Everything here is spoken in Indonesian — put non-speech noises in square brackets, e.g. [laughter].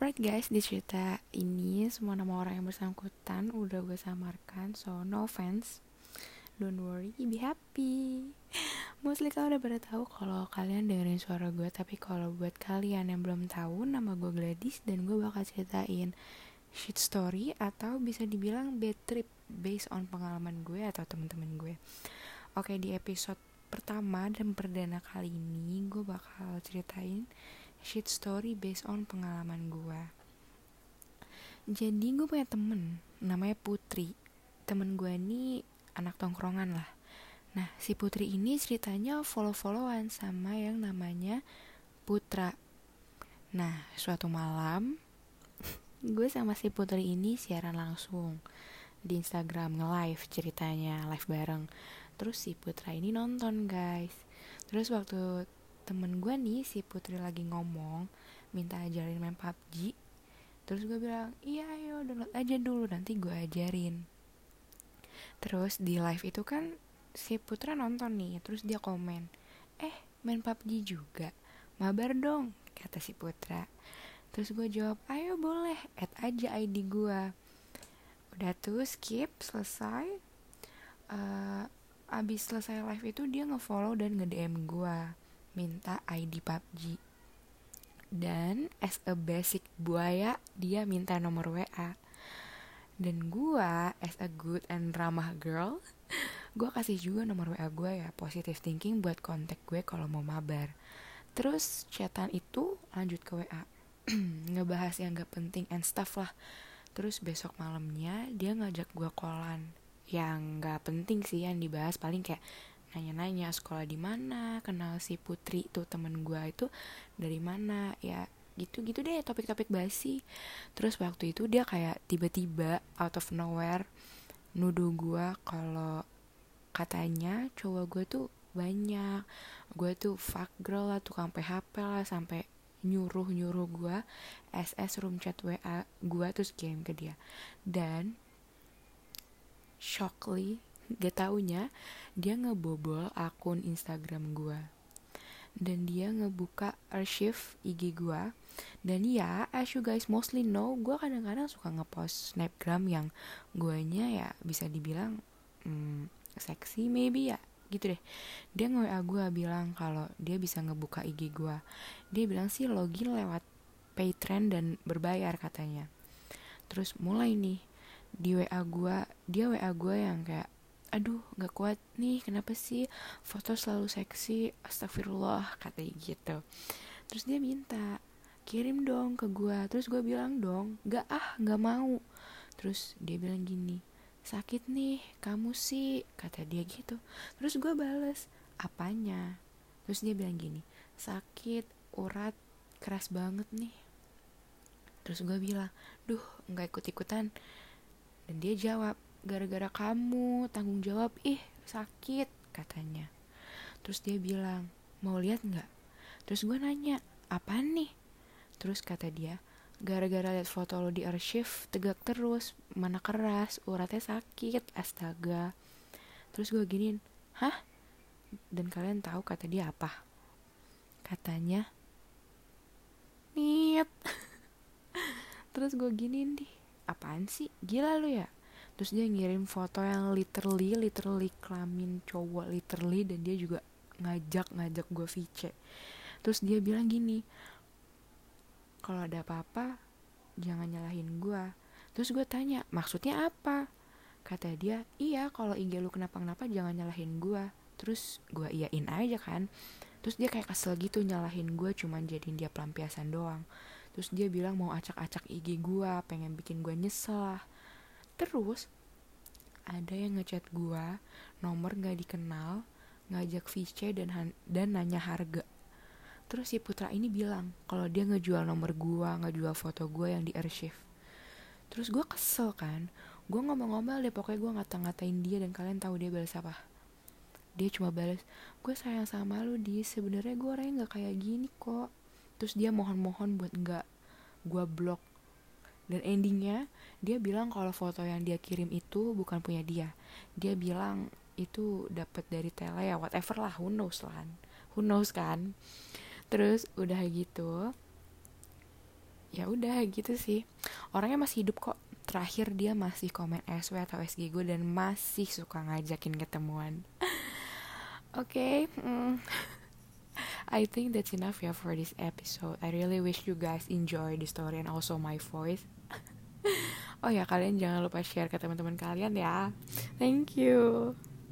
Alright guys, di cerita ini semua nama orang yang bersangkutan udah gue samarkan, so no offense. Don't worry, be happy. Mostly kalian udah pada tahu kalau kalian dengerin suara gue, tapi kalau buat kalian yang belum tahu, nama gue Gladys dan gue bakal ceritain shit story atau bisa dibilang bad trip based on pengalaman gue atau temen-temen gue. Oke, di episode pertama dan perdana kali ini gue bakal ceritain shit story based on pengalaman gue jadi gue punya temen namanya Putri. Temen gue ini anak tongkrongan lah. Nah si Putri ini ceritanya follow-followan sama yang namanya Putra. Nah suatu malam [laughs] gue sama si Putri ini siaran langsung di Instagram nge-live ceritanya live bareng. Terus si Putra ini nonton guys. Terus waktu temen gue nih si Putri lagi ngomong minta ajarin main PUBG terus gue bilang iya ayo download aja dulu nanti gue ajarin. Terus di live itu kan si Putra nonton nih terus dia komen eh main PUBG juga? Mabar dong kata si Putra. Terus gue jawab ayo boleh add aja ID gue udah tuh skip selesai. Uh, abis selesai live itu dia ngefollow dan nge DM gue minta ID PUBG dan as a basic buaya dia minta nomor WA dan gua as a good and ramah girl [laughs] gua kasih juga nomor WA gue ya positive thinking buat kontak gue kalau mau mabar. Terus chatan itu lanjut ke WA [clears throat] ngebahas yang gak penting and stuff lah. Terus besok malamnya dia ngajak gue kolan yang gak penting sih yang dibahas paling kayak nanya-nanya sekolah di mana? Kenal si Putri tuh temen gue itu dari mana? Ya gitu-gitu deh topik-topik basi. Terus waktu itu dia kayak tiba-tiba out of nowhere nuduh gue kalau katanya cowok gue tuh banyak. Gue tuh fuck girl lah tukang PHP lah sampai nyuruh nyuruh gue SS room chat WA gue terus kirim ke dia. Dan shockly gak taunya dia ngebobol akun Instagram gue dan dia ngebuka archive IG gue dan ya as you guys mostly know gue kadang-kadang suka ngepost snapgram yang guanya ya bisa dibilang hmm, seksi maybe ya gitu deh. Dia nge WA gue bilang kalau dia bisa ngebuka IG gue dia bilang sih login lewat Patreon dan berbayar katanya. Terus mulai nih di WA gue dia WA gue yang kayak aduh gak kuat nih kenapa sih foto selalu seksi? Astagfirullah katanya gitu. Terus dia minta kirim dong ke gue terus gue bilang dong gak ah gak mau. Terus dia bilang gini sakit nih kamu sih kata dia gitu. Terus gue bales apanya? Terus dia bilang gini sakit urat keras banget nih. Terus gue bilang duh nggak ikut ikutan dan dia jawab gara-gara kamu tanggung jawab ih sakit katanya. Terus dia bilang mau lihat nggak? Terus gue nanya apa nih? Terus kata dia gara-gara lihat foto lo di arsip tegak terus mana keras uratnya sakit astaga. Terus gue giniin hah? Dan kalian tahu kata dia apa? Katanya niat. [laughs] Terus gue giniin deh apaan sih? Gila lo ya terus dia ngirim foto yang literally literally kelamin cowok literally dan dia juga ngajak ngajak gue VC terus dia bilang gini kalau ada apa-apa jangan nyalahin gue terus gue tanya maksudnya apa? Kata dia iya kalau IG lu kenapa-kenapa jangan nyalahin gue terus gue iyain aja kan. Terus dia kayak kesel gitu nyalahin gue cuman jadiin dia pelampiasan doang. Terus dia bilang mau acak-acak IG gue pengen bikin gue nyesel lah. Terus ada yang ngechat gua, nomor gak dikenal, ngajak VC dan dan nanya harga. Terus si Putra ini bilang kalau dia ngejual nomor gua, ngejual foto gua yang di archive. Terus gua kesel kan, gua ngomong-ngomong deh pokoknya gua ngata-ngatain dia dan kalian tahu dia balas apa. Dia cuma balas, gue sayang sama lu di sebenarnya gue orangnya nggak kayak gini kok. Terus dia mohon-mohon buat nggak gue blok dan endingnya dia bilang kalau foto yang dia kirim itu bukan punya dia. Dia bilang itu dapat dari tele ya whatever lah who knows lah. Who knows kan? Terus udah gitu ya udah gitu sih. Orangnya masih hidup kok. Terakhir dia masih komen SW atau SG gue dan masih suka ngajakin ketemuan. [laughs] Oke okay, mm. I think that's enough ya for this episode. I really wish you guys enjoy the story and also my voice. [laughs] Oh ya kalian jangan lupa share ke teman-teman kalian ya. Thank you